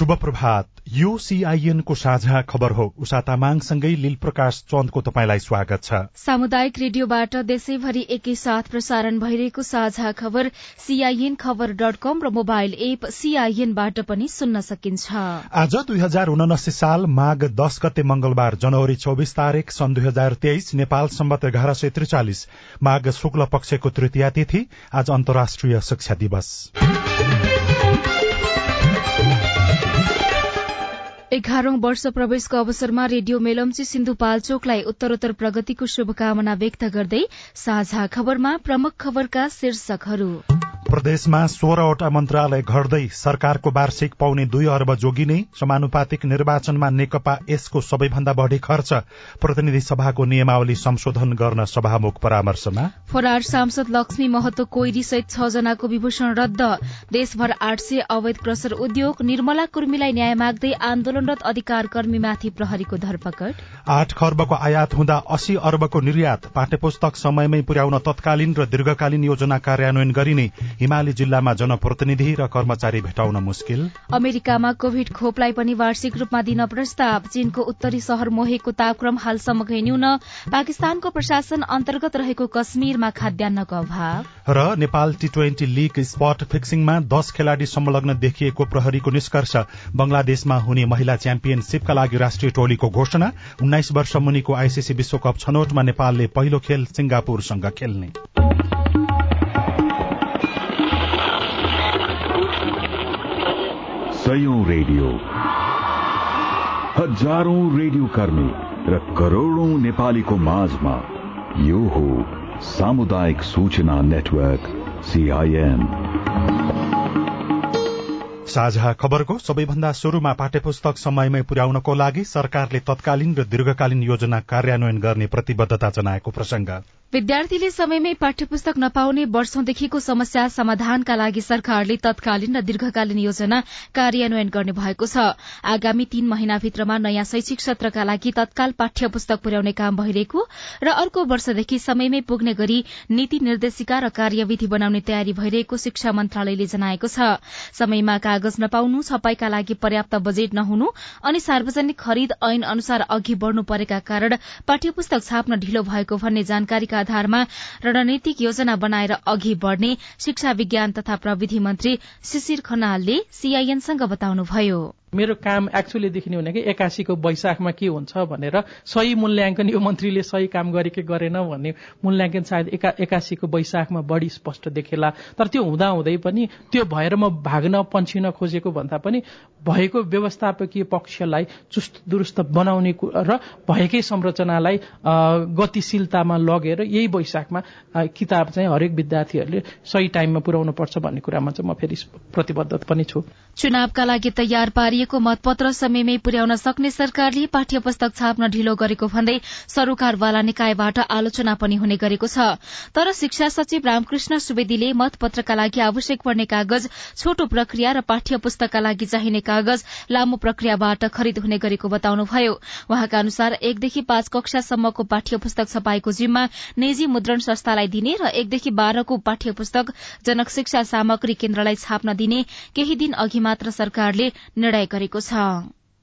शुभ प्रभात यो सीआईएनको साझा खबर हो। उषा तामाङसँगै लील प्रकाश चन्दको तपाईँलाई स्वागत छ। सामुदायिक रेडियोबाट देशैभरि एकैसाथ प्रसारण भइरहेको साझा खबर सीआईएन खबर डट कम र मोबाइल एप सीआईएनबाट पनि सुन्न सकिन्छ। आज दुई हजार उनासी साल माघ दश गते मंगलबार जनवरी चौबिस तारीक सन् दुई हजार तेइस नेपाल सम्बत एघार सय त्रिचालिस। माघ शुक्ल पक्षको तृतीया तिथि आज अन्तर्राष्ट्रिय शिक्षा दिवस। एघारौं वर्ष प्रवेशको अवसरमा रेडियो मेलम्ची सिन्धुपाल्चोकलाई उत्तरोत्तर प्रगतिको शुभकामना व्यक्त गर्दै साझा खबरमा प्रमुख खबरका शीर्षकहरू। प्रदेशमा सोह्रवटा मन्त्रालय घट्दै सरकारको वार्षिक पाउने दुई अर्ब जोगिने समानुपातिक निर्वाचनमा नेकपा यसको सबैभन्दा बढ़ी खर्च प्रतिनिधि सभाको नियमावली संशोधन गर्न सभामुख परामर्शमा। फरार सांसद लक्ष्मी महतो कोइरी सहित छ जनाको विभूषण रद्द। देशभर आठ सय अवैध क्रसर उद्योग निर्मला कुर्मीलाई न्याय माग्दै आन्दोलनरत अधिकार कर्मीमाथि प्रहरीको धरपकड। आठ खर्बको आयात हुँदा अस्सी अर्बको निर्यात पाठ्यपुस्तक समयमै पुर्याउन तत्कालीन र दीर्घकालीन योजना कार्यान्वयन गरिने हिमाली जिल्लामा जनप्रतिनिधि र कर्मचारी भेटाउन मुस्किल। अमेरिकामा कोविड खोपलाई पनि वार्षिक रूपमा दिन प्रस्ताव। चीनको उत्तरी शहर मोहेको तापक्रम हालसम्म न्यून पाकिस्तानको प्रशासन अन्तर्गत रहेको कश्मीरमा खाद्यान्नको अभाव। र Nepal T twenty league spot फिक्सिङमा दश खेलाड़ी संलग्न देखिएको प्रहरीको निष्कर्ष। बंगलादेशमा हुने महिला च्याम्पियनशीपका लागि राष्ट्रिय टोलीको घोषणा। उन्नाइस वर्ष मुनिको आइसिसी विश्वकप छनौटमा नेपालले पहिलो खेल सिंगापुरसँग खेल्ने। सयौं रेडियो। हजारौं रेडियो कर्मी र करोड़ौं नेपालीको माझमा यो हो सामुदायिक सूचना नेटवर्क सीआईएन साझा खबरको सबैभन्दा शुरूमा पाठ्यपुस्तक समयमै पुर्याउनको लागि सरकारले तत्कालीन र दीर्घकालीन योजना कार्यान्वयन गर्ने प्रतिबद्धता जनाएको प्रसंग विद्यार्थीले समयमै पाठ्य पुस्तक नपाउने वर्षौंदेखिको समस्या समाधानका लागि सरकारले तत्कालीन र दीर्घकालीन योजना कार्यान्वयन गर्ने भएको छ। आगामी तीन महिनाभित्रमा नयाँ शैक्षिक सत्रका लागि तत्काल पाठ्य पुस्तक पुर्याउने काम भइरहेको र अर्को वर्षदेखि समयमै पुग्ने गरी नीति निर्देशिका र कार्यविधि बनाउने तयारी भइरहेको शिक्षा मन्त्रालयले जनाएको छ। समयमा कागज नपाउनु छपाईका लागि पर्याप्त बजेट नहुनु अनि सार्वजनिक खरिद ऐन अनुसार अघि बढ़नु परेका कारण पाठ्य छाप्न ढिलो भएको भन्ने जानकारीका आधारमा रणनीतिक योजना बनाएर अघि बढ़ने शिक्षा विज्ञान तथा प्रविधि मन्त्री शिशिर खनालले सीआईएनसँग बताउनुभयो। मेरो काम एक्चुअली देखिने भनेको एकासीको वैशाखमा के हुन्छ भनेर सही मूल्याङ्कन यो मन्त्रीले सही काम गरे कि गरेन भन्ने मूल्याङ्कन सायद एका एकासीको वैशाखमा बढी स्पष्ट देखेला। तर त्यो हुँदा हुँदै पनि त्यो भएर म भाग्न पन्छिन खोजेको भन्दा पनि भएको व्यवस्थापकीय पक्षलाई चुस्त दुरुस्त बनाउने र भएकै संरचनालाई गतिशीलतामा लगेर यही वैशाखमा किताब चाहिँ हरेक विद्यार्थीहरूले सही टाइममा पुर्याउनु पर्छ भन्ने कुरामा चाहिँ म फेरि प्रतिबद्ध पनि छु। चुनावका लागि तयार पारी गरिएको मतपत्र समयमै पुर्याउन सक्ने सरकारले पाठ्य पुस्तक छाप्न ढिलो गरेको भन्दै सरोकारवाला निकायबाट आलोचना पनि हुने गरेको छ। तर शिक्षा सचिव रामकृष्ण सुवेदीले मतपत्रका लागि आवश्यक पर्ने कागज छोटो प्रक्रिया र पाठ्य पुस्तकका लागि चाहिने कागज लामो प्रक्रियाबाट खरिद हुने गरेको बताउनुभयो। वहाँका अनुसार एकदेखि पाँच कक्षासम्मको पाठ्य पुस्तक छपाईको जिम्मा निजी मुद्रण संस्थालाई दिने र एकदेखि बाह्रको पाठ्य पुस्तक जनक शिक्षा सामग्री केन्द्रलाई छाप्न दिने केही दिन अघि मात्र सरकारले निर्णय गरेको छ।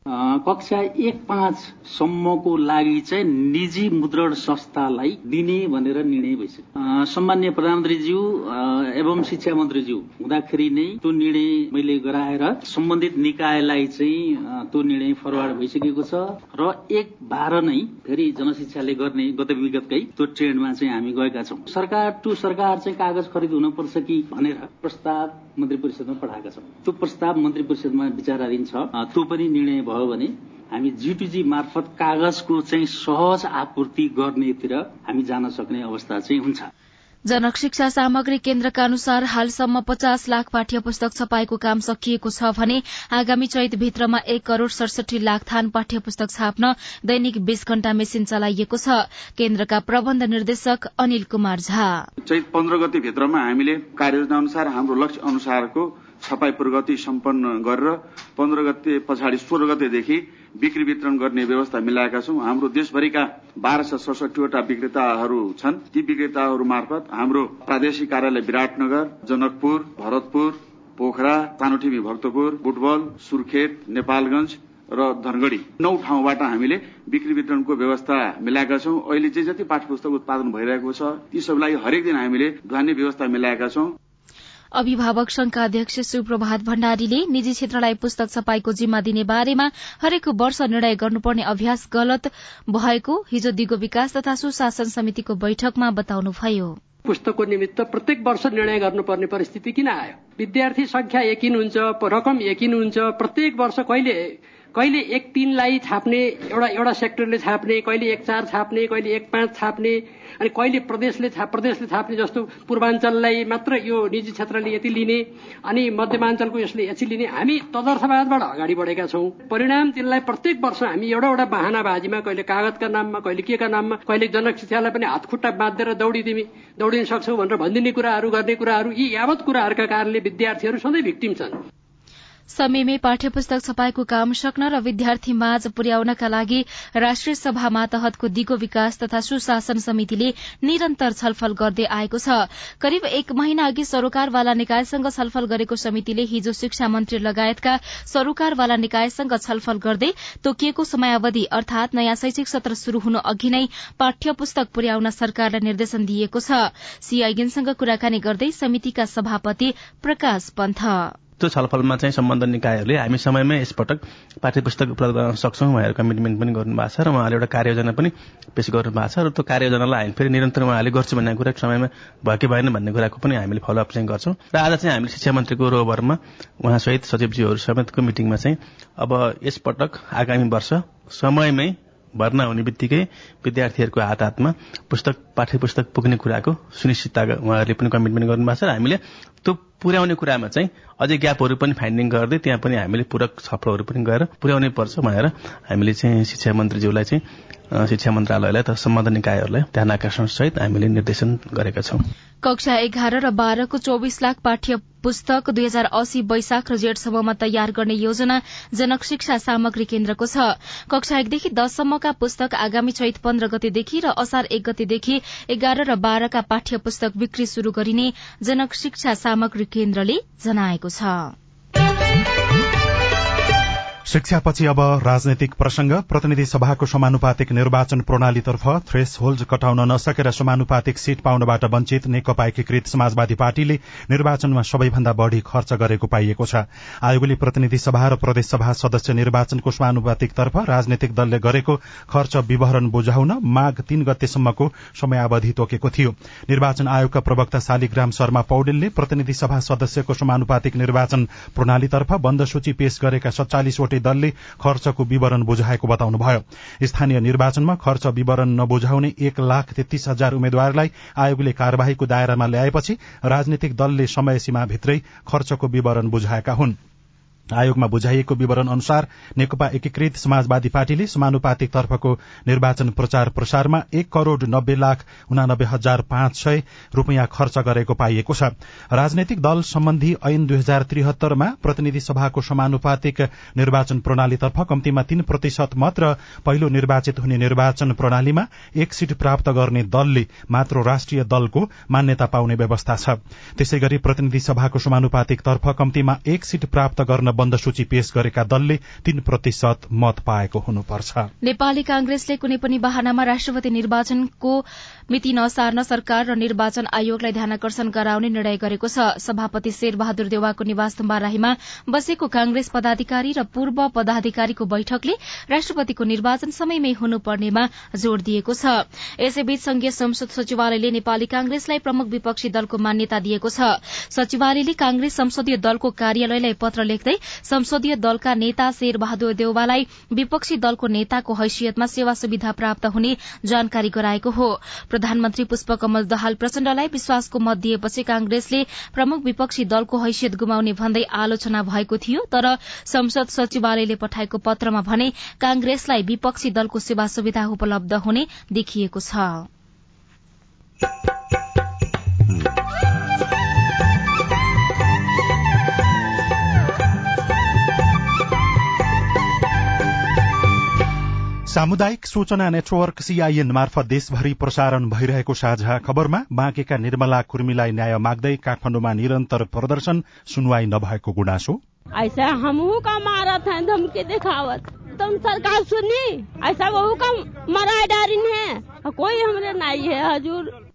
कक्षा एक पाँचसम्मको लागि चाहिँ निजी मुद्रण संस्थालाई दिने भनेर निर्णय भइसक्यो। सम्मान्य प्रधानमन्त्रीज्यू एवं शिक्षा मन्त्रीज्यू हुँदाखेरि नै त्यो निर्णय मैले गराएर सम्बन्धित निकायलाई चाहिँ त्यो निर्णय फरवार्ड भइसकेको छ र एक बाह्र नै फेरि जनशिक्षाले गर्ने गत विगतकै त्यो ट्रेन्डमा चाहिँ हामी गएका छौँ। सरकार टु सरकार चाहिँ कागज खरिद हुनुपर्छ कि भनेर प्रस्ताव मन्त्री परिषदमा पठाएका छौँ। त्यो प्रस्ताव मन्त्री परिषदमा विचाराधीन छ। त्यो पनि निर्णय भयो। भयो भने हामी जिटुजी मार्फत कागजको चाहिँ सहज आपूर्ति गर्नेतिर हामी जान सक्ने अवस्था चाहिँ हुन्छ। जनक शिक्षा सामग्री केन्द्रका अनुसार हालसम्म पचास लाख पाठ्य पुस्तक छपाएको काम सकिएको छ भने आगामी चैत भित्रमा एक करोड़ सडसठी लाख थान पाठ्य पुस्तक छाप्न दैनिक बीस घण्टा मेसिन चलाइएको छ। केन्द्रका प्रबन्ध निर्देशक अनिल कुमार झा। चैत पन्ध्र गति भित्रमा हामीले कार्ययोजना अनुसार हाम्रो लक्ष्य अनुसारको छपाई प्रगति सम्पन्न गरेर पन्ध्र गते पछाडि सोह्र गतेदेखि बिक्री वितरण गर्ने व्यवस्था मिलाएका छौं। हाम्रो देशभरिका बाह्र सय सडसठीवटा विक्रेताहरू छन्। ती विक्रेताहरू मार्फत हाम्रो प्रादेशिक कार्यालय विराटनगर जनकपुर भरतपुर पोखरा सानोठिमी भक्तपुर बुटबल सुर्खेत नेपालगंज र धनगढ़ी। नौ ठाउँबाट हामीले बिक्री वितरणको व्यवस्था मिलाएका छौं। अहिले जे जति पाठ्य पुस्तक उत्पादन भइरहेको छ ती सबैलाई हरेक दिन हामीले ढुवानी व्यवस्था मिलाएका छौं। अभिभावक संघका अध्यक्ष सुप्रभात भण्डारीले निजी क्षेत्रलाई पुस्तक छपाईको जिम्मा दिने बारेमा हरेक वर्ष निर्णय गर्नुपर्ने अभ्यास गलत भएको हिजो दिगो विकास तथा सुशासन समितिको बैठकमा बताउनुभयो। पुस्तकको निमित्त प्रत्येक वर्ष निर्णय गर्नुपर्ने परिस्थिति किन आयो? विद्यार्थी संख्या एकिन हुन्छ रकम एकिन हुन्छ प्रत्येक वर्ष कहिले कहिले एक तीनलाई छाप्ने एउटा एउटा सेक्टरले छाप्ने कहिले एक चार छाप्ने कहिले एक पाँच छाप्ने अनि कहिले प्रदेशले प्रदेशले छाप्ने जस्तो पूर्वाञ्चललाई मात्र यो निजी क्षेत्रले यति लिने अनि मध्यमाञ्चलको यसले यति लिने हामी तदर्थवादबाट अगाडि बढेका छौँ। परिणाम तिनलाई प्रत्येक वर्ष हामी एउटा एउटा बाहनाबाजीमा कहिले कागजका नाममा कहिले के का नाममा कहिले जनक शिक्षालाई पनि हातखुट्टा बाँधेर दौडिदिने दौडिन सक्छौ भनेर भनिदिने कुराहरू गर्ने कुराहरू यी यावत कुराहरूका कारणले विद्यार्थीहरू सधैँ भिक्टिम छन्। समयमै पाठ्य पुस्तक छपाईको काम सक्न र विद्यार्थी माझ पुर्याउनका लागि राष्ट्रिय सभा मातहतको दिगो विकास तथा सुशासन समितिले निरन्तर छलफल गर्दै आएको छ। करिब एक महिना अघि सरोकारवाला निकायसँग छलफल गरेको समितिले हिजो शिक्षा मन्त्री लगायतका सरोकारवाला निकायसँग छलफल गर्दै तोकिएको समयावधि अर्थात नयाँ शैक्षिक सत्र शुरू हुनु अघि नै पाठ्य पुस्तक पुर्याउन सरकारलाई निर्देशन दिएको छ। सीआईएनसँग कुराकानी गर्दै समितिका सभापति प्रकाश पन्थ। त्यो छलफलमा चाहिँ सम्बन्ध निकायहरूले हामी समयमै यसपटक पाठ्य पुस्तक उपलब्ध गर्न सक्छौँ भनेर कमिटमेन्ट पनि गर्नुभएको छ र उहाँले एउटा कार्ययोजना पनि पेश गर्नुभएको छ र त्यो कार्ययोजनालाई हामी फेरि निरन्तर उहाँले गर्छु भन्ने कुरा समयमा भयो कि भएन भन्ने कुराको पनि हामीले फलोअप चाहिँ गर्छौँ। र आज चाहिँ हामीले शिक्षा मन्त्रीको रोभरमा उहाँसहित सचिवज्यूहरू समेतको मिटिङमा चाहिँ अब यसपटक आगामी वर्ष समयमै भर्ना हुने बित्तिकै विद्यार्थीहरूको हात हातमा पुस्तक पाठ्य पुस्तक पुग्ने कुराको सुनिश्चितता उहाँहरूले पनि कमिटमेन्ट गर्नुभएको छ। र हामीले त्यो पुर्याउने कुरामा चाहिँ अझै ग्यापहरू पनि फाइन्डिङ गर्दै त्यहाँ पनि हामीले पूरक छलफलहरू पनि गएर पुर्याउनै पर्छ भनेर हामीले चाहिँ शिक्षा मन्त्रीज्यूलाई चाहिँ शिक्षा मन्त्रालयलाई त सम्बन्ध निकायहरूलाई ध्यान आकर्षण सहित हामीले निर्देशन गरेका छौं। कक्षा एघार र बाह्रको चौविस लाख पाठ्य पुस्तक दुई हजार अस्सी वैशाख र जेठसम्ममा तयार गर्ने योजना जनक शिक्षा सामग्री केन्द्रको छ। कक्षा एकदेखि दससम्मका पुस्तक आगामी चैत पन्ध्र गतेदेखि र असार एक गतेदेखि एघार र बाह्रका पाठ्य पुस्तक बिक्री शुरू गरिने जनक शिक्षा सामग्री केन्द्रले जनाएको छ। शिक्षापछि अब राजनैतिक प्रसंग। प्रतिनिधि सभाको समानुपातिक निर्वाचन प्रणालीतर्फ थ्रेस होल्ड कटाउन नसकेर समानुपातिक सीट पाउनबाट वञ्चित नेकपा एकीकृत समाजवादी पार्टीले निर्वाचनमा सबैभन्दा बढ़ी खर्च गरेको पाइएको छ। आयोगले प्रतिनिधि सभा र प्रदेशसभा सदस्य निर्वाचनको समानुपातिकतर्फ राजनैतिक दलले गरेको खर्च विवरण बुझाउन माघ तीन गतेसम्मको समयावधि तोकेको थियो। निर्वाचन आयोगका प्रवक्ता शालिग्राम शर्मा पौडेलले प्रतिनिधि सभा सदस्यको समानुपातिक निर्वाचन प्रणालीतर्फ बन्द सूची पेश गरेका सत्तालिसवटै दलले खर्चको विवरण बुझाएको बताउनुभयो। स्थानीय निर्वाचनमा खर्च विवरण नबुझाउने एक लाख तेत्तीस हजार उम्मेद्वारलाई आयोगले कार्यवाहीको दायरामा ल्याएपछि राजनीतिक दलले समय सीमाभित्रै खर्चको विवरण बुझाएका हुन्। आयोगमा बुझाइएको विवरण अनुसार नेकपा एकीकृत समाजवादी पार्टीले समानुपातिक तर्फको निर्वाचन प्रचार प्रसारमा एक करोड़ नब्बे लाख उनानब्बे हजार पाँच सय रूपियाँ खर्च गरेको पाइएको छ। राजनैतिक दल सम्बन्धी ऐन दुई हजार त्रिहत्तरमा प्रतिनिधि सभाको समानुपातिक निर्वाचन प्रणालीतर्फ कम्तीमा तीन प्रतिशत मत र पहिलो निर्वाचित हुने निर्वाचन प्रणालीमा एक सीट प्राप्त गर्ने दलले मात्र राष्ट्रिय दलको मान्यता पाउने व्यवस्था छ। त्यसै गरी प्रतिनिधि सभाको समानुपातिक तर्फ कम्तीमा एक सीट प्राप्त गर्न बन्द सूची पेश गरेका दलले तीन प्रतिशत मत पाएको हुनुपर्छ। नेपाली कांग्रेसले कुनै पनि वाहनामा राष्ट्रपति निर्वाचनको मिति नसार्न सरकार र निर्वाचन आयोगलाई ध्यानकर्षण गराउने निर्णय गरेको छ। सभापति शेरबहादुर देवाको निवास तुम्बाराहीमा बसेको कांग्रेस पदाधिकारी र पूर्व पदाधिकारीको बैठकले राष्ट्रपतिको निर्वाचन समयमै हुनुपर्नेमा जोड़ दिएको छ। यसैबीच संघीय संसद सचिवालयले नेपाली कांग्रेसलाई प्रमुख विपक्षी दलको मान्यता दिएको छ। सचिवालयले कांग्रेस संसदीय दलको कार्यालयलाई पत्र लेख्दै संसदीय दलका नेता शेर बहादुर देउवालाई विपक्षी दलको नेताको हैसियतमा सेवा सुविधा प्राप्त हुने जानकारी गराएको हो। प्रधानमन्त्री पुष्पकमल दहाल प्रचण्डलाई विश्वासको मत दिएपछि कांग्रेसले प्रमुख विपक्षी दलको हैसियत गुमाउने भन्दै आलोचना भएको थियो तर संसद सचिवालयले पठाएको पत्रमा भने कांग्रेसलाई विपक्षी दलको सेवा सुविधा उपलब्ध हुने देखिएको छ। सामुदायिक सूचना नेटवर्क सीआईएन मार्फत देशभरि प्रसारण भइरहेको साझा खबरमा बाँकेका निर्मला कुर्मीलाई न्याय माग्दै काठमाडौँमा निरन्तर प्रदर्शन सुनवाई नभएको गुनासो। सरकार सुनी? ऐसा वहू का डारिन है। कोई हमरे नहीं है हजूर।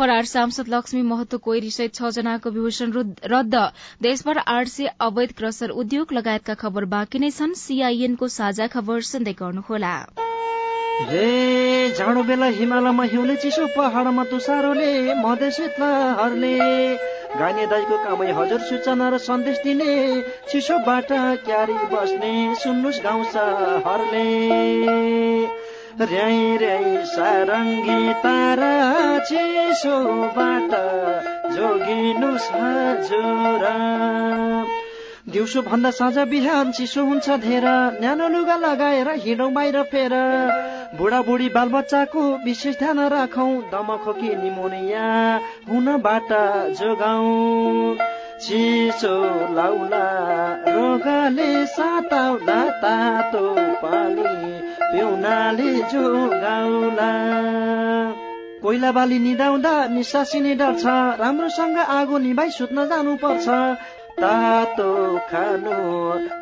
फरार सांसद लक्ष्मी महतो कोइरी सहित छ जनाको विभूषण रद्द। देशभर आठ सय अवैध क्रसर उद्योग लगायतका खबर बाँकी नै छन्। सीआईएनको साझा खबर सुन्दै गर्नुहोला। जाडो बेला हिमालयमा हिउँले चिसो पहाडमा तुसारोले मधेसहरूले गाने दाईको कामै हजुर सूचना र सन्देश दिने चिसोबाट क्यारी बस्ने सुन्नुहोस् गाउँ सहरले र्याई सारङ्गी तारा चिसोबाट जोगिनुहोस् हजुर। दिउँसो भन्दा साँझ बिहान चिसो हुन्छ धेर न्यानो लुगा लगाएर हिँडौँ बाहिर फेर। बुढाबुढी बालबच्चाको विशेष ध्यान राखौँ दमखोकी निमोनिया हुनबाट जोगाउँ। चिसो लाउला रोगले साताउला तातो पानी पिउनाले जोगाउला कोइला बाली निदाउँदा निसासिने डर छ राम्रोसँग आगो निभाइ सुत्न जानुपर्छ। तातो खानु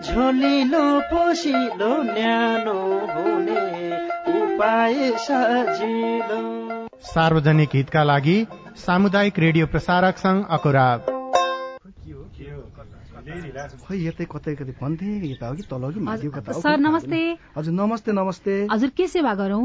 झोलिलो पोसिलो न्यानो हुने उपाय सजिलो। सार्वजनिक हितका लागि सामुदायिक रेडियो प्रसारक संघ अकुराब। खै यतै कतै कतै भन्थे यता हो कि तल हो कि माथि कता सर नमस्ते। हजुर नमस्ते नमस्ते। हजुर के सेवा गरौँ?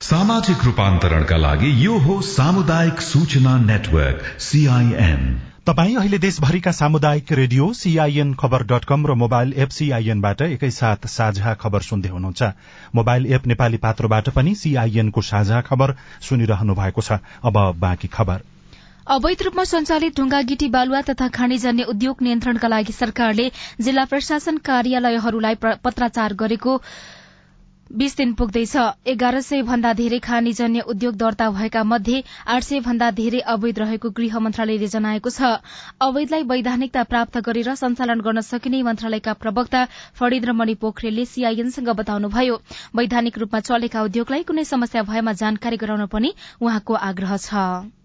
सामाजिक रूपान्तरणका लागि यो हो सामुदायिक सूचना नेटवर्क सीआईएन तपाई अहिले देशभरिका सामुदायिक radio CIN Khabar dot com र मोबाइल एप सीआईएनबाट एकैसाथ साझा खबर सुन्दै हुनुहुन्छ। मोबाइल एप नेपाली पात्रोबाट पनि सीआईएनको साझा खबर सुनिरहनु भएको छ। अब बाँकी खबर। अवैध रूपमा सञ्चालित ढुङ्गा गिटी बालुवा तथा खानीजन्य उद्योग नियन्त्रणका लागि सरकारले जिल्ला प्रशासन कार्यालयहरूलाई पत्राचार गरेको बीस दिन पुग्दैछ। एघार सय भन्दा धेरै खानीजन्य उद्योग दर्ता भएका मध्ये आठ सय भन्दा धेरै अवैध रहेको गृह मन्त्रालयले जनाएको छ। अवैधलाई वैधानिकता प्राप्त गरेर सञ्चालन गर्न सकिने मन्त्रालयका प्रवक्ता फणिन्द्रमणि पोखरेलले सीआईएनसँग बताउनुभयो। वैधानिक रूपमा चलेका उद्योगलाई कुनै समस्या भएमा जानकारी गराउन पनि उहाँको आग्रह छ।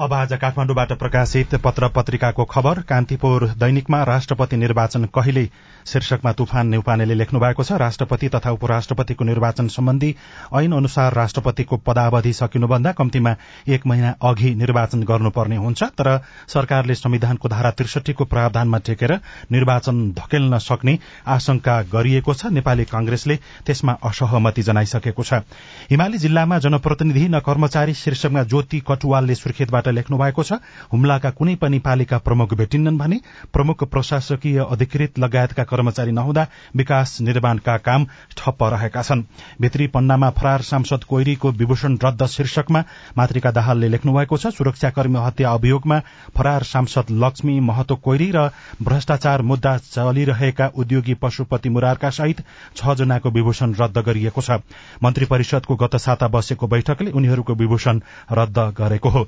अब आज काठमाडौँबाट प्रकाशित पत्र पत्रिकाको खबर कान्तिपुर दैनिकमा राष्ट्रपति निर्वाचन कहिले शीर्षकमा तुफान नेउपानेले लेख्नु भएको छ। राष्ट्रपति तथा उपराष्ट्रपतिको निर्वाचन सम्बन्धी ऐन अनुसार राष्ट्रपतिको पदावधि सकिनुभन्दा कम्तीमा एक महिना अघि निर्वाचन गर्नुपर्ने हुन्छ। तर सरकारले संविधानको धारा त्रिसठीको प्रावधानमा टेकेर निर्वाचन धकेल्न सक्ने आशंका गरिएको छ। नेपाली कांग्रेसले त्यसमा असहमति जनाइसकेको छ। हिमाली जिल्लामा जनप्रतिनिधि न कर्मचारी शीर्षकमा ज्योति कटुवालले सुर्खेतबाट लेख्नु भएको छ। हुम्लाका कुनै पनि पालिका प्रमुख भेटिन्नन् भने प्रमुख प्रशासकीय अधिकृत लगायतका कर्मचारी नहुँदा विकास निर्माणका काम ठप्प रहेका छन्। भित्री पन्नामा फरार सांसद कोइरीको विभूषण रद्द शीर्षकमा मातृका दाहालले लेख्नु भएको छ सुरक्षाकर्मी हत्या अभियोगमा फरार सांसद लक्ष्मी महतो कोइरी र भ्रष्टाचार मुद्दा चलिरहेका उद्योगी पशुपति मुरारका सहित छ जनाको विभूषण रद्द गरिएको छ। मन्त्री परिषदको गत साता बसेको बैठकले उनीहरूको विभूषण रद्द गरेको हो।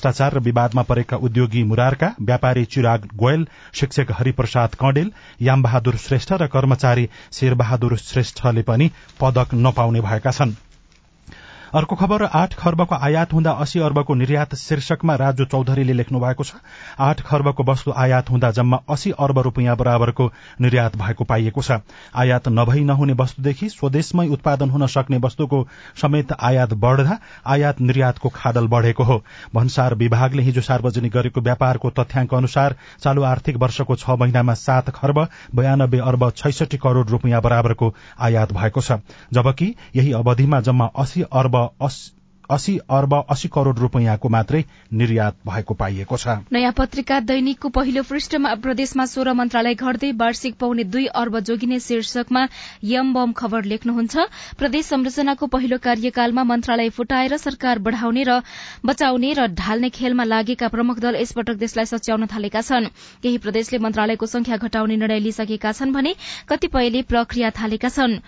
भ्रष्टाचार र विवादमा परेका उद्योगी मुरारका व्यापारी चिराग गोयल शिक्षक हरिप्रसाद कडेल यामबहादुर श्रेष्ठ र कर्मचारी शेरबहादुर श्रेष्ठले पनि पदक नपाउने भएका छन्। अर्को खबर आठ खर्बको आयात हुँदा अस्सी अर्बको निर्यात शीर्षकमा राजु चौधरीले लेख्नु भएको छ आठ खर्बको वस्तु आयात हुँदा जम्मा अस्सी अर्ब रूपियाँ बराबरको निर्यात भएको पाइएको छ। आयात नभई नहुने वस्तुदेखि स्वदेशमै उत्पादन हुन सक्ने वस्तुको समेत आयात बढ़दा आयात निर्यातको खाडल बढ़ेको हो। भन्सार विभागले हिजो सार्वजनिक गरेको व्यापारको तथ्याङ्क अनुसार चालू आर्थिक वर्षको छ महिनामा सात खर्ब बयानब्बे अर्ब छैसठी करोड़ रूपियाँ बराबरको आयात भएको छ। जबकि यही अवधिमा जम्मा अस्सी अर्ब अस्सी अर्ब अस्सी करोड़ रूपियाँको मात्रै निर्यात भएको पाइएको छ। नयाँ पत्रिका दैनिकको पहिलो पृष्ठमा प्रदेशमा सोह्र मन्त्रालय घट्दै वार्षिक पाउने दुई अर्ब जोगिने शीर्षकमा यम बम खबर लेख्नुहुन्छ। प्रदेश संरचनाको पहिलो कार्यकालमा मन्त्रालय फुटाएर सरकार बढ़ाउने र बचाउने र ढाल्ने खेलमा लागेका प्रमुख दल यसपटक देशलाई सच्याउन थालेका छन्। केही प्रदेशले मन्त्रालयको संख्या घटाउने निर्णय लिइसकेका छन् भने कतिपयले प्रक्रिया थालेका छन्।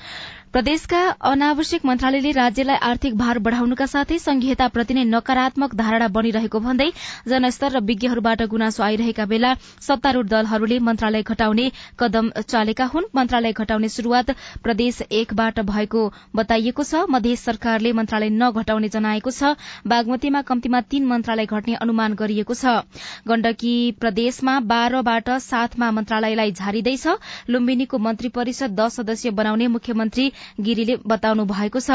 प्रदेशका अनावश्यक मन्त्रालयले राज्यलाई आर्थिक भार बढ़ाउनुका साथै संघीयताप्रति नै नकारात्मक धारणा बनिरहेको भन्दै जनस्तर र विज्ञहरूबाट गुनासो आइरहेका बेला सत्तारूढ़ दलहरूले मन्त्रालय घटाउने कदम चालेका हुन्। मन्त्रालय घटाउने शुरूआत प्रदेश एकबाट भएको बताइएको छ। मध्य सरकारले मन्त्रालय नघटाउने जनाएको छ। बागमतीमा कम्तीमा तीन मन्त्रालय घट्ने अनुमान गरिएको छ। गण्डकी प्रदेशमा बाह्रबाट सातमा मन्त्रालयलाई झारिँदैछ। लुम्बिनीको मन्त्री परिषद दश सदस्यीय बनाउने मुख्यमन्त्री गिरीले बताउनु भएको छ।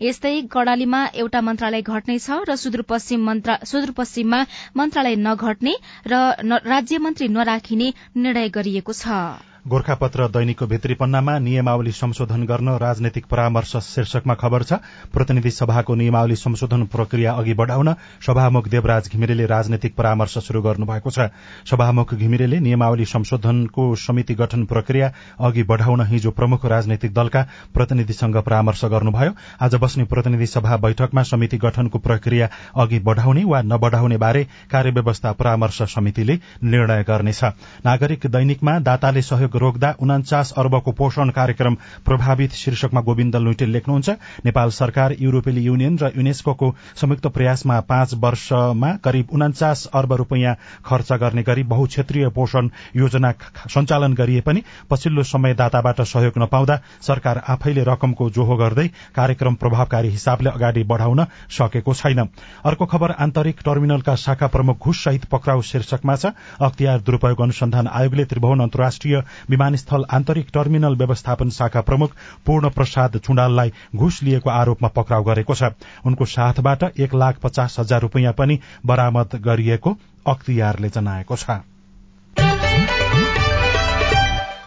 यस्तै कर्णालीमा एउटा मन्त्रालय घट्नेछ र सुदूरपश्चिममा मन्त्रालय नघट्ने र राज्य मन्त्री नराखिने निर्णय गरिएको छ। गोर्खापत्र दैनिकको भित्री पन्नामा नियमावली संशोधन गर्न राजनैतिक परामर्श शीर्षकमा खबर छ। प्रतिनिधि सभाको नियमावली संशोधन प्रक्रिया अघि बढ़ाउन सभामुख देवराज घिमिरेले राजनैतिक परामर्श शुरू गर्नुभएको छ। सभामुख घिमिरेले नियमावली संशोधनको समिति गठन प्रक्रिया अघि बढ़ाउन हिजो प्रमुख राजनैतिक दलका प्रतिनिधिसँग परामर्श गर्नुभयो। आज बस्ने प्रतिनिधि सभा बैठकमा समिति गठनको प्रक्रिया अघि बढ़ाउने वा नबढ़ाउने बारे कार्यव्यवस्था परामर्श समितिले निर्णय गर्नेछ। नागरिक दैनिकमा दाताले सहयोग रोक्दा उनाचास अर्बको पोषण कार्यक्रम प्रभावित शीर्षकमा गोविन्द लुइटेल लेख्नुहुन्छ नेपाल सरकार युरोपेली युनियन र युनेस्को संयुक्त प्रयासमा पाँच वर्षमा करिब उनाचास अर्ब रूपियाँ खर्च गर्ने गरी बहुक्षेत्रीय पोषण योजना सञ्चालन गरिए पनि पछिल्लो समय दाताबाट सहयोग नपाउँदा सरकार आफैले रकमको जोहो गर्दै कार्यक्रम प्रभावकारी हिसाबले अगाडि बढ़ाउन सकेको छैन। अर्को खबर आन्तरिक टर्मिनलका शाखा प्रमुख घुस सहित पक्राउ शीर्षकमा छ। अख्तियार दुरूपयोग अनुसन्धान आयोगले त्रिभुवन अन्तर्राष्ट्रिय विमानस्थल आन्तरिक टर्मिनल व्यवस्थापन शाखा प्रमुख पूर्ण प्रसाद चुण्डाललाई घुस लिएको आरोपमा पक्राउ गरेको छ। उनको साथबाट एक लाख पचास हजार रूपियाँ पनि बरामद गरिएको अख्तियारले जनाएको छ।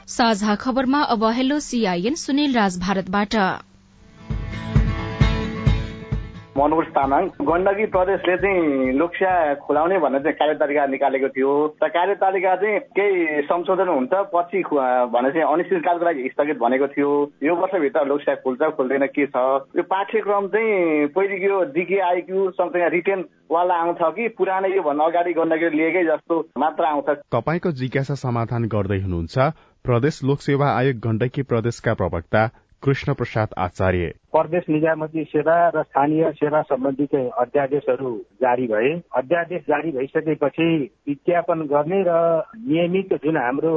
साझा खबरमा अब हेलो सीआईएन सुनिल राज भारतबाट। मनोज तामाङ। गण्डकी प्रदेशले चाहिँ लोकसा खुलाउने भनेर चाहिँ कार्यतालिका निकालेको थियो। र कार्यतालिका चाहिँ केही संशोधन हुन्छ पछि भने चाहिँ अनिश्चितकालको लागि स्थगित भनेको थियो। यो वर्षभित्र लोकसा खुल्छ खुल्दैन के छ? यो पाठ्यक्रम चाहिँ पहिलो यो डिके आइक्यू सँगसँगै रिटेन वाला आउँछ कि पुरानै यो भन्दा अगाडि गण्डकी लिएकै जस्तो मात्र आउँछ। तपाईँको जिज्ञासा समाधान गर्दै हुनुहुन्छ। प्रदेश लोकसेवा आयोग गण्डकी प्रदेशका प्रवक्ता कृष्ण प्रसाद आचार्य। प्रदेश निजामती सेवा र स्थानीय सेवा सम्बन्धी अध्यादेशहरू जारी भए। अध्यादेश जारी भइसकेपछि विज्ञापन गर्ने र नियमित जुन हाम्रो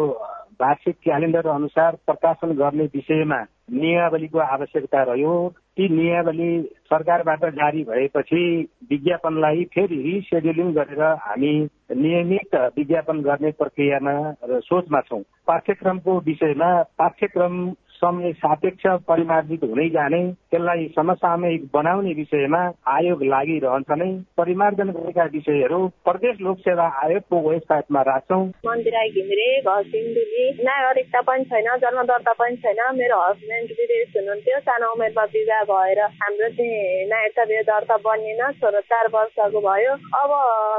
वार्षिक क्यालेन्डर अनुसार प्रकाशन गर्ने विषयमा नियमावलीको आवश्यकता रह्यो ती नियमावली सरकारबाट जारी भएपछि विज्ञापनलाई फेरि रिसेड्युलिङ गरेर हामी नियमित विज्ञापन गर्ने प्रक्रियामा सोचमा छौँ। पाठ्यक्रमको विषयमा पाठ्यक्रम समय सापेक्ष परिमार्जित हुँदै जाने त्यसलाई समसामयिक बनाउने विषयमा आयोग लागिरहन्छ नै परिमार्जन गरेका विषयहरू प्रदेश लोक सेवा आयोगको वेबसाइटमा राख्छौँ। मन्दिराई घिमिरे घर सिन्धुली नागरिकता पनि छैन जन्म दर्ता पनि छैन मेरो हस्बेन्ड विदेश हुनुहुन्थ्यो सानो उमेरमा विवाह भएर हाम्रो चाहिँ नागरिकता दर्ता बनिएन छोरो चार वर्षको भयो। अब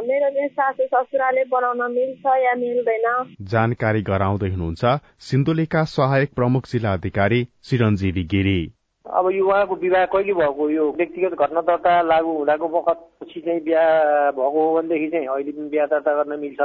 मेरो चाहिँ सासु ससुराले बनाउन मिल्छ या मिल्दैन? जानकारी गराउँदै हुनुहुन्छ सिन्धुलीका सहायक प्रमुख जिल्ला अधिकारी चिरञ्जीवी गिरी। अब यो उहाँको विवाह कहिले भएको यो व्यक्तिगत घटना दर्ता लागू हुँदाको बखतपछि चाहिँ बिहा भएको हो भनेदेखि चाहिँ अहिले पनि बिहा दर्ता गर्न मिल्छ।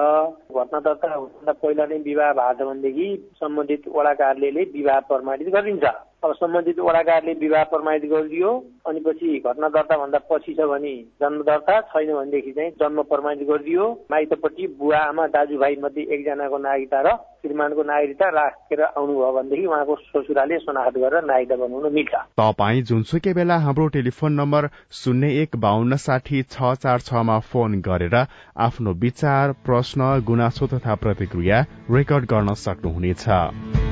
घटना दर्ता हुँदा पहिला नै विवाह भएको छ भनेदेखि सम्बन्धित वडा कार्यालयले विवाह प्रमाणित गरिदिन्छ अब सम्बन्धित वडा कार्यालयले विवाह प्रमाणित गरिदियो अनि पछि घटना दर्ता भन्दा पछि छ भने जन्म दर्ता छैन भनेदेखि चाहिँ जन्म प्रमाणित गरिदियो। माइतपट्टि बुवा आमा दाजुभाइ मध्ये एकजनाको नागरिकता र श्रीमानको नागरिकता राखेर आउनुभयो भनेदेखि उहाँको ससुराले शनाखत गरेर नागरिकता बनाउन मिल्छ। तपाईँ जुनसुकै बेला हाम्रो टेलिफोन नम्बर शून्य एक बाहन्न साठी छ चार छमा फोन गरेर आफ्नो विचार प्रश्न गुनासो तथा प्रतिक्रिया रेकर्ड गर्न सक्नुहुनेछ।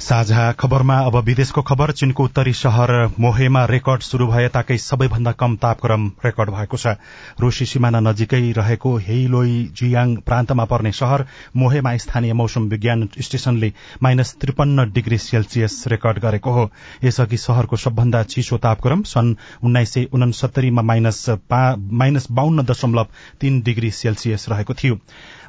साझा खबरमा अब विदेशको खबर। चीनको उत्तरी शहर मोहेमा रेकर्ड शुरू भए ताकै सबैभन्दा कम तापक्रम रेकर्ड भएको छ। रूसी सिमाना नजिकै रहेको हेइलोई जियाङ प्रान्तमा पर्ने शहर मोहेमा स्थानीय मौसम विज्ञान स्टेशनले माइनस त्रिपन्न डिग्री सेल्सियस रेकर्ड गरेको हो। यसअघि शहरको सबभन्दा चिसो तापक्रम सन् उन्नाइस सय उनसत्तरीमा माइनस बाहन्न दशमलव तीन डिग्री सेल्सियस रहेको थियो।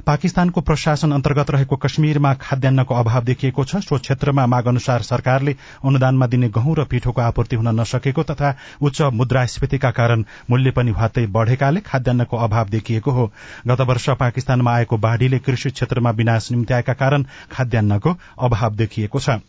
पाकिस्तानको प्रशासन अन्तर्गत रहेको कश्मीरमा खाद्यान्नको अभाव देखिएको छ। सो क्षेत्रमा माग अनुसार सरकारले अनुदानमा दिने गहुँ र पिठोको आपूर्ति हुन नसकेको तथा उच्च मुद्रास्फीतिका कारण मूल्य पनि भत्तै बढ़ेकाले खाद्यान्नको अभाव देखिएको हो। गत वर्ष पाकिस्तानमा आएको बाढ़ीले कृषि क्षेत्रमा विनाश निम्त्याएका कारण खाद्यान्नको अभाव देखिएको छ।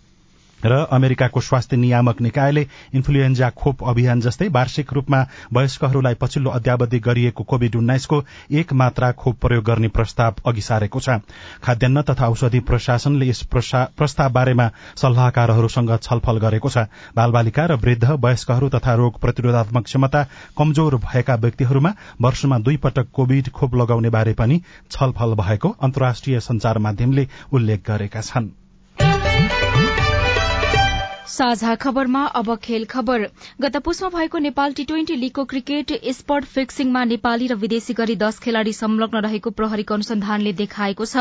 र अमेरिकाको स्वास्थ्य नियामक निकायले इन्फ्लुएन्जा खोप अभियान जस्तै वार्षिक रूपमा वयस्कहरूलाई पछिल्लो अध्यावधि गरिएको कोविड उन्नाइसको एक मात्रा खोप प्रयोग गर्ने प्रस्ताव अघि सारेको छ। खाद्यान्न तथा औषधि प्रशासनले यस प्रस्ताव बारेमा सल्लाहकारहरूसँग छलफल गरेको छ। बालबालिका र वृद्ध वयस्कहरू तथा रोग प्रतिरोधात्मक क्षमता कमजोर भएका व्यक्तिहरूमा वर्षमा दुई पटक कोविड खोप लगाउने बारे पनि छलफल भएको अन्तर्राष्ट्रिय संचार माध्यमले उल्लेख गरेका छन्। साझा खबरमा अब खेल खबर। गत पुसमा भएको नेपाल टी ट्वेन्टी लीगको क्रिकेट स्पट फिक्सिङमा नेपाली र विदेशी गरी दश खेलाड़ी संलग्न रहेको प्रहरीको अनुसन्धानले देखाएको छ।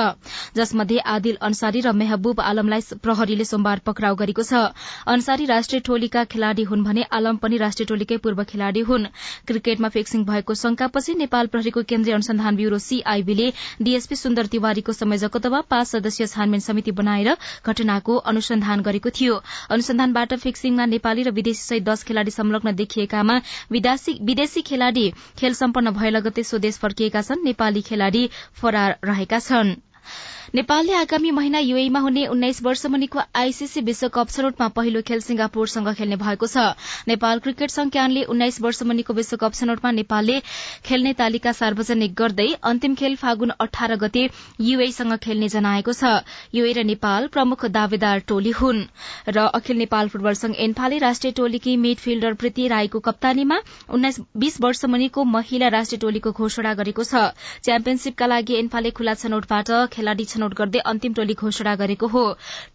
जसमध्ये आदिल अन्सारी र मेहबूब आलमलाई प्रहरीले सोमबार पक्राउ गरेको छ। अन्सारी राष्ट्रिय टोलीका खेलाड़ी हुन् भने आलम पनि राष्ट्रिय टोलीकै पूर्व खेलाड़ी हुन्। क्रिकेटमा फिक्सिङ भएको शंकापछि नेपाल प्रहरीको केन्द्रीय अनुसन्धान ब्यूरो सीआईबीले डीएसपी सुन्दर तिवारीको संयोजकत्वमा पाँच सदस्यीय छानबिन समिति बनाएर घटनाको अनुसन्धान गरेको थियो। अनुसन्धानबाट फिक्सिङमा नेपाली र विदेशी सहित दश खेलाड़ी संलग्न देखिएकामा विदेशी खेलाड़ी खेल सम्पन्न भए लगतै स्वदेश फर्किएका छन्। नेपाली खेलाड़ी फरार रहेका छन्। नेपालले आगामी महिना युएमा हुने उन्नाइस वर्ष मुनिको आईसीसी विश्वकप छनौटमा पहिलो खेल सिंगापुरसँग खेल्ने भएको छ। नेपाल क्रिकेट संज्ञानले उन्नाइस वर्ष मुनिको विश्वकप छनौटमा नेपालले खेल्ने तालिका सार्वजनिक गर्दै अन्तिम खेल फागुन अठार गते युएसँग खेल्ने जनाएको छ। युए र नेपाल प्रमुख दावेदार टोली हुन्। र अखिल नेपाल फुटबल संघ एन्फाले राष्ट्रिय टोलीकी मिडफिल्डर प्रीति राईको कप्तानीमा बीस वर्ष मुनिको महिला राष्ट्रिय टोलीको घोषणा गरेको छ। च्याम्पियनशीपका लागि एन्फाले खुला छनौटबाट खेलाड़ी छनौट गर्दै अन्तिम टोली घोषणा गरेको हो।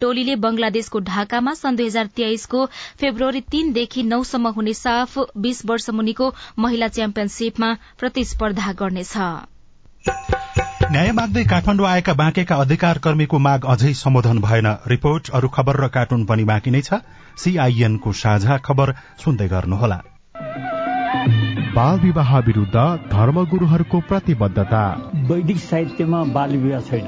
टोलीले बंगलादेशको ढाकामा सन् दुई हजार तेइसको फेब्रुअरी तीनदेखि नौसम्म हुने साफ बीस वर्ष मुनिको महिला च्याम्पियनशीपमा प्रतिस्पर्धा गर्नेछ। न्याय माग्दै काठमाडौँ आएका बाँकेका अधिकार कर्मीको माग अझै सम्बोधन भएन। रिपोर्ट अरू खबर र कार्टुन पनि बाँकी नै छ। सीआईएनको साझा खबर सुन्दै गर्नुहोला। बाल विवाह विरूद्ध धर्मगुरूहरूको प्रतिबद्धता। वैदिक साहित्यमा बाल विवाह छैन।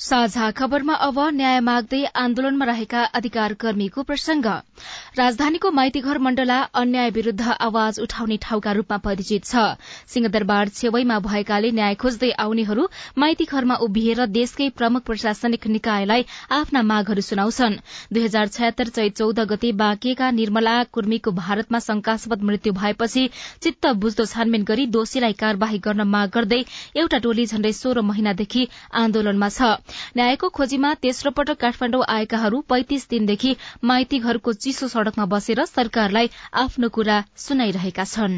साझा खबरमा अब न्याय माग्दै आन्दोलनमा रहेका अधिकार कर्मीको प्रसंग। राजधानीको माइतीघर मण्डला अन्याय विरूद्ध आवाज उठाउने ठाउँका रूपमा परिचित छ। सिंहदरबार छेवैमा भएकाले न्याय खोज्दै आउनेहरू माइती घरमा उभिएर देशकै प्रमुख प्रशासनिक निकायलाई आफ्ना मागहरू सुनाउँछन्। दुई हजार छयत्तर चैत चौध गते बाँकिएका निर्मला कुर्मीको भारतमा शंकास्पद मृत्यु भएपछि चित्त बुझ्दो छानबिन गरी दोषीलाई कार्यवाही गर्न माग गर्दै एउटा टोली झण्डै सोह्र महिनादेखि आन्दोलनमा छ। न्यायको खोजीमा तेस्रो पटक काठमाडौँ आएकाहरू पैंतिस दिनदेखि माइती घरको चिसो सड़कमा बसेर सरकारलाई आफ्नो कुरा सुनाइरहेका छन्।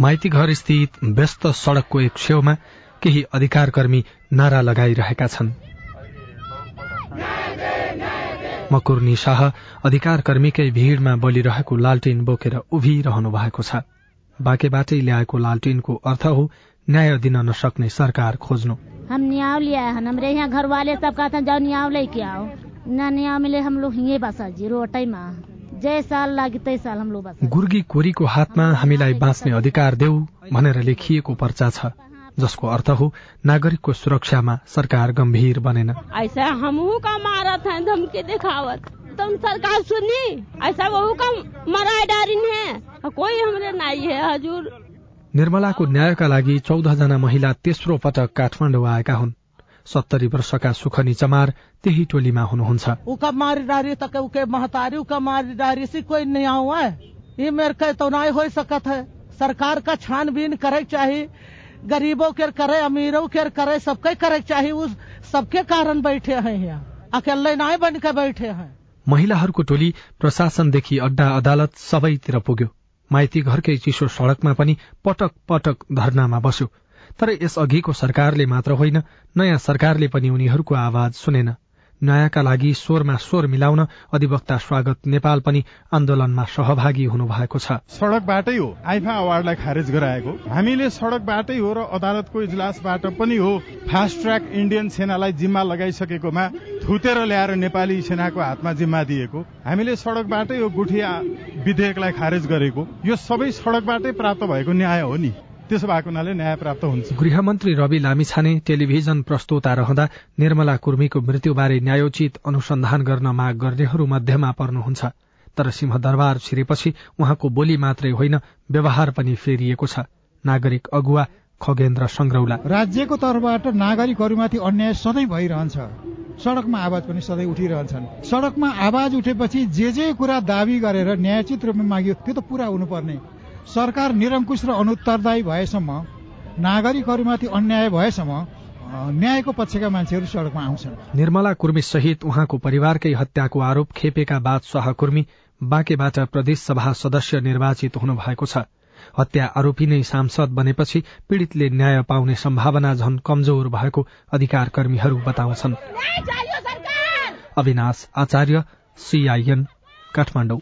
माइती घर स्थित व्यस्त सड़कको एक छेउमा केही अधिकार कर्मी नारा लगाइरहेका छन्। मकुर्नी शाह अधिकार कर्मीकै भीड़मा बलिरहेको लालटिन बोकेर उभिरहनु भएको छ। बाँकेबाटै ल्याएको लालटिनको अर्थ हो न्याय दिन नसक्ने सरकार खोज्नु। हम न्याय लिया है। हमारे यहाँ घर वाले सब कहते हैं जाओ न्याय लेके आओ। न न्याय मिले हम लोग यही बसा जी रोटैमा जय साल लागि तै साल हम लोग बसा। गुर्गी कोरीको हातमा हामीलाई बाँच्ने अधिकार देऊ भनेर लेखिएको पर्चा छ जसको अर्थ हो नागरिकको सुरक्षामा सरकार गम्भीर बनेन। ऐसा हमहू का मारत है धमकी दिखावत। तुम सरकार सुनी? ऐसा वहू का मराई डारिन है? कोई हमरे नहीं है हजूर। निर्मलाको न्यायका लागि चौधजना महिला तेस्रो पटक काठमाडौँ आएका हुन्। सत्तरी वर्षका सुखनी चमार त्यही टोलीमा हुनुहुन्छ। उका मारी डारी तक उके महतारी उका मारी डारी से कोई नहीं हुआ है। ये मेरे के तो नहीं हो सकत है। सरकार का छानबीन करे चाहिए गरीबों के करे अमीरों के करे सबके करे चाहिए उस सबके कारण बैठे हैं यहाँ। अकेले नहीं बन के बैठे हैं। महिलाहरूको टोली प्रशासनदेखि अड्डा अदालत सबैतिर पुग्यो। माइती घरकै चिसो सड़कमा पनि पटक पटक धरनामा बस्यो। तर यस अघिको सरकारले मात्र होइन नयाँ सरकारले पनि उनीहरूको आवाज सुनेन। न्यायका लागि स्वरमा स्वर मिलाउन अधिवक्ता स्वागत नेपाल पनि आन्दोलनमा सहभागी हुनुभएको छ। सड़कबाटै हो। आइफा अवार्डलाई खारेज गराएको। हामीले सड़कबाटै हो र अदालतको इजलासबाट पनि हो। फास्ट ट्र्याक इन्डियन सेनालाई जिम्मा लगाइसकेकोमा थुतेर ल्याएर नेपाली सेनाको हातमा जिम्मा दिएको। हामीले सड़कबाटै हो गुठिया विधेयकलाई खारेज गरेको। यो सबै सड़कबाटै प्राप्त भएको न्याय हो नि। त्यसो भएको हुनाले न्याय प्राप्त हुन्छ। गृहमन्त्री रवि लामिछाने टेलिभिजन प्रस्तुता रहँदा निर्मला कुर्मीको मृत्युबारे न्यायोचित अनुसन्धान गर्न माग गर्नेहरू मध्यमा पर्नुहुन्छ। तर सिंहदरबार छिरेपछि उहाँको बोली मात्रै होइन व्यवहार पनि फेरिएको छ। नागरिक अगुवा खगेन्द्र संग्रौला। राज्यको तर्फबाट नागरिकहरूमाथि अन्याय सधैँ भइरहन्छ। सड़कमा आवाज पनि सधैँ उठिरहन्छन्। सड़कमा आवाज उठेपछि जे जे कुरा दावी गरेर न्यायोचित रूपमा मागियो त्यो त पूरा हुनुपर्ने। सरकार निरङ्कुश र अनुत्तरदायी भएसम्म नागरिकहरूमाथि अन्याय भएसम्म न्यायको पक्षका मान्छेहरू सड़कमा आउँछन्। निर्मला कुर्मी सहित उहाँको परिवारकै हत्याको आरोप खेपेका बाद शाह कुर्मी बाँकेबाट प्रदेश सभा सदस्य निर्वाचित हुनु भएको छ। हत्या आरोपी नै सांसद बनेपछि पीड़ितले न्याय पाउने सम्भावना झन कमजोर भएको अधिकार कर्मीहरू बताउँछन्। अविनाश आचार्य सीआईएन काठमाडौँ।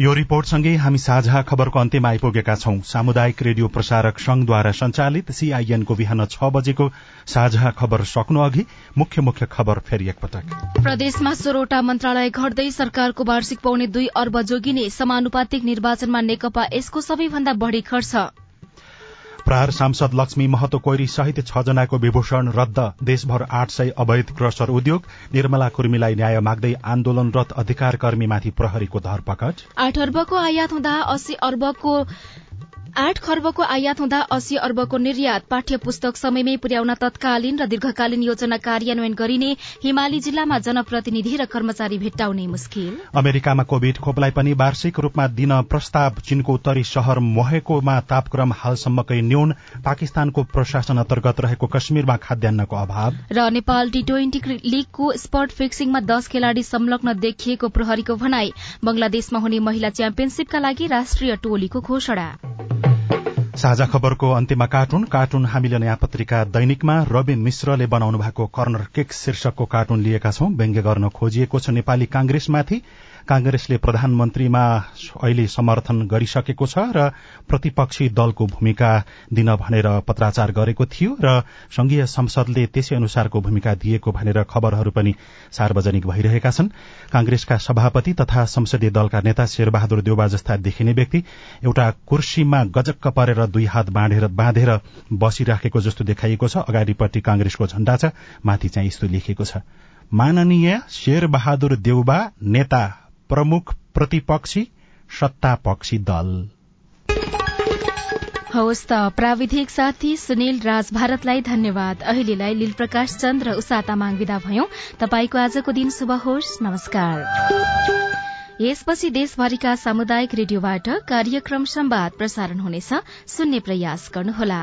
यो रिपोर्टसँगै हामी साझा खबरको अन्त्यमा आइपुगेका छौं। सामुदायिक रेडियो प्रसारक संघद्वारा संचालित सीआईएनको बिहान छ बजेको साझा खबर सक्नु अघि मुख्य मुख्य खबर फेरि एकपटक। प्रदेशमा सोह्रवटा मन्त्रालय घट्दै सरकारको वार्षिक पाउने दुई अर्ब जोगिने समानुपातिक निर्वाचनमा नेकपा यसको सबैभन्दा बढ़ी खर्च। प्रहार सांसद लक्ष्मी महतो कोइरी सहित छ जनाको विभूषण रद्द। देशभर आठ सय अवैध क्रसर उद्योग। निर्मला कुर्मीलाई न्याय माग्दै आन्दोलनरत अधिकार कर्मीमाथि प्रहरीको धरपकड। आठ अर्बको आयात हुँदा अस्सी अर्बको आठ खर्बको आयात हुँदा अस्सी अर्बको निर्यात पाठ्य पुस्तक समयमै पुर्याउन तत्कालीन र दीर्घकालीन योजना कार्यान्वयन गरिने हिमाली जिल्लामा जनप्रतिनिधि र कर्मचारी भेट्टाउने मुस्किल। अमेरिकामा कोविड खोपलाई पनि वार्षिक रूपमा दिन प्रस्ताव चीनको उत्तरी शहर मोहेकोमा तापक्रम हालसम्मकै न्यून पाकिस्तानको प्रशासन अन्तर्गत रहेको कश्मीरमा खाद्यान्नको अभाव। र नेपाल टी ट्वेन्टी लीगको स्पट फिक्सिङमा दश खेलाड़ी संलग्न देखिएको प्रहरीको भनाई बंगलादेशमा हुने महिला च्याम्पियनशीपका लागि राष्ट्रिय टोलीको घोषणा। साझा खबरको अन्त्यमा कार्टुन। कार्टुन हामीले नयाँ पत्रिका दैनिकमा रविन मिश्रले बनाउनु भएको कर्नर किक शीर्षकको कार्टुन लिएका छौं। व्यङ्ग्य गर्न खोजिएको छ नेपाली कांग्रेसमाथि कांग्रेसले प्रधानमन्त्रीमा अहिले समर्थन गरिसकेको छ र प्रतिपक्षी दलको भूमिका दिन भनेर पत्राचार गरेको थियो र संघीय संसदले त्यसै अनुसारको भूमिका दिएको भनेर खबरहरू पनि सार्वजनिक भइरहेका छन्। कांग्रेसका सभापति तथा संसदीय दलका नेता शेरबहादुर देउबा जस्ता देखिने व्यक्ति एउटा कुर्सीमा गजक्क परेर दुई हात बाँधेर बसिराखेको जस्तो देखाइएको छ। अगाडिपट्टि कांग्रेसको झण्डा छ माथि चाहिँ यस्तो लेखिएको छ। माननीय शेरबहादुर देउबा नेता प्रमुख प्रतिपक्षी सत्तापक्षी दल। हवस् त प्राविधिक साथी सुनिल राज भारतलाई धन्यवाद। अहिलेलाई लील प्रकाश चन्द र उषा तामाङ विदा भयौं। तपाईँको आजको दिन शुभ होस्। नमस्कार। यसपछि देशभरिका सामुदायिक रेडियोबाट कार्यक्रम संवाद प्रसारण हुनेछ। सुन्ने प्रयास गर्नुहोला।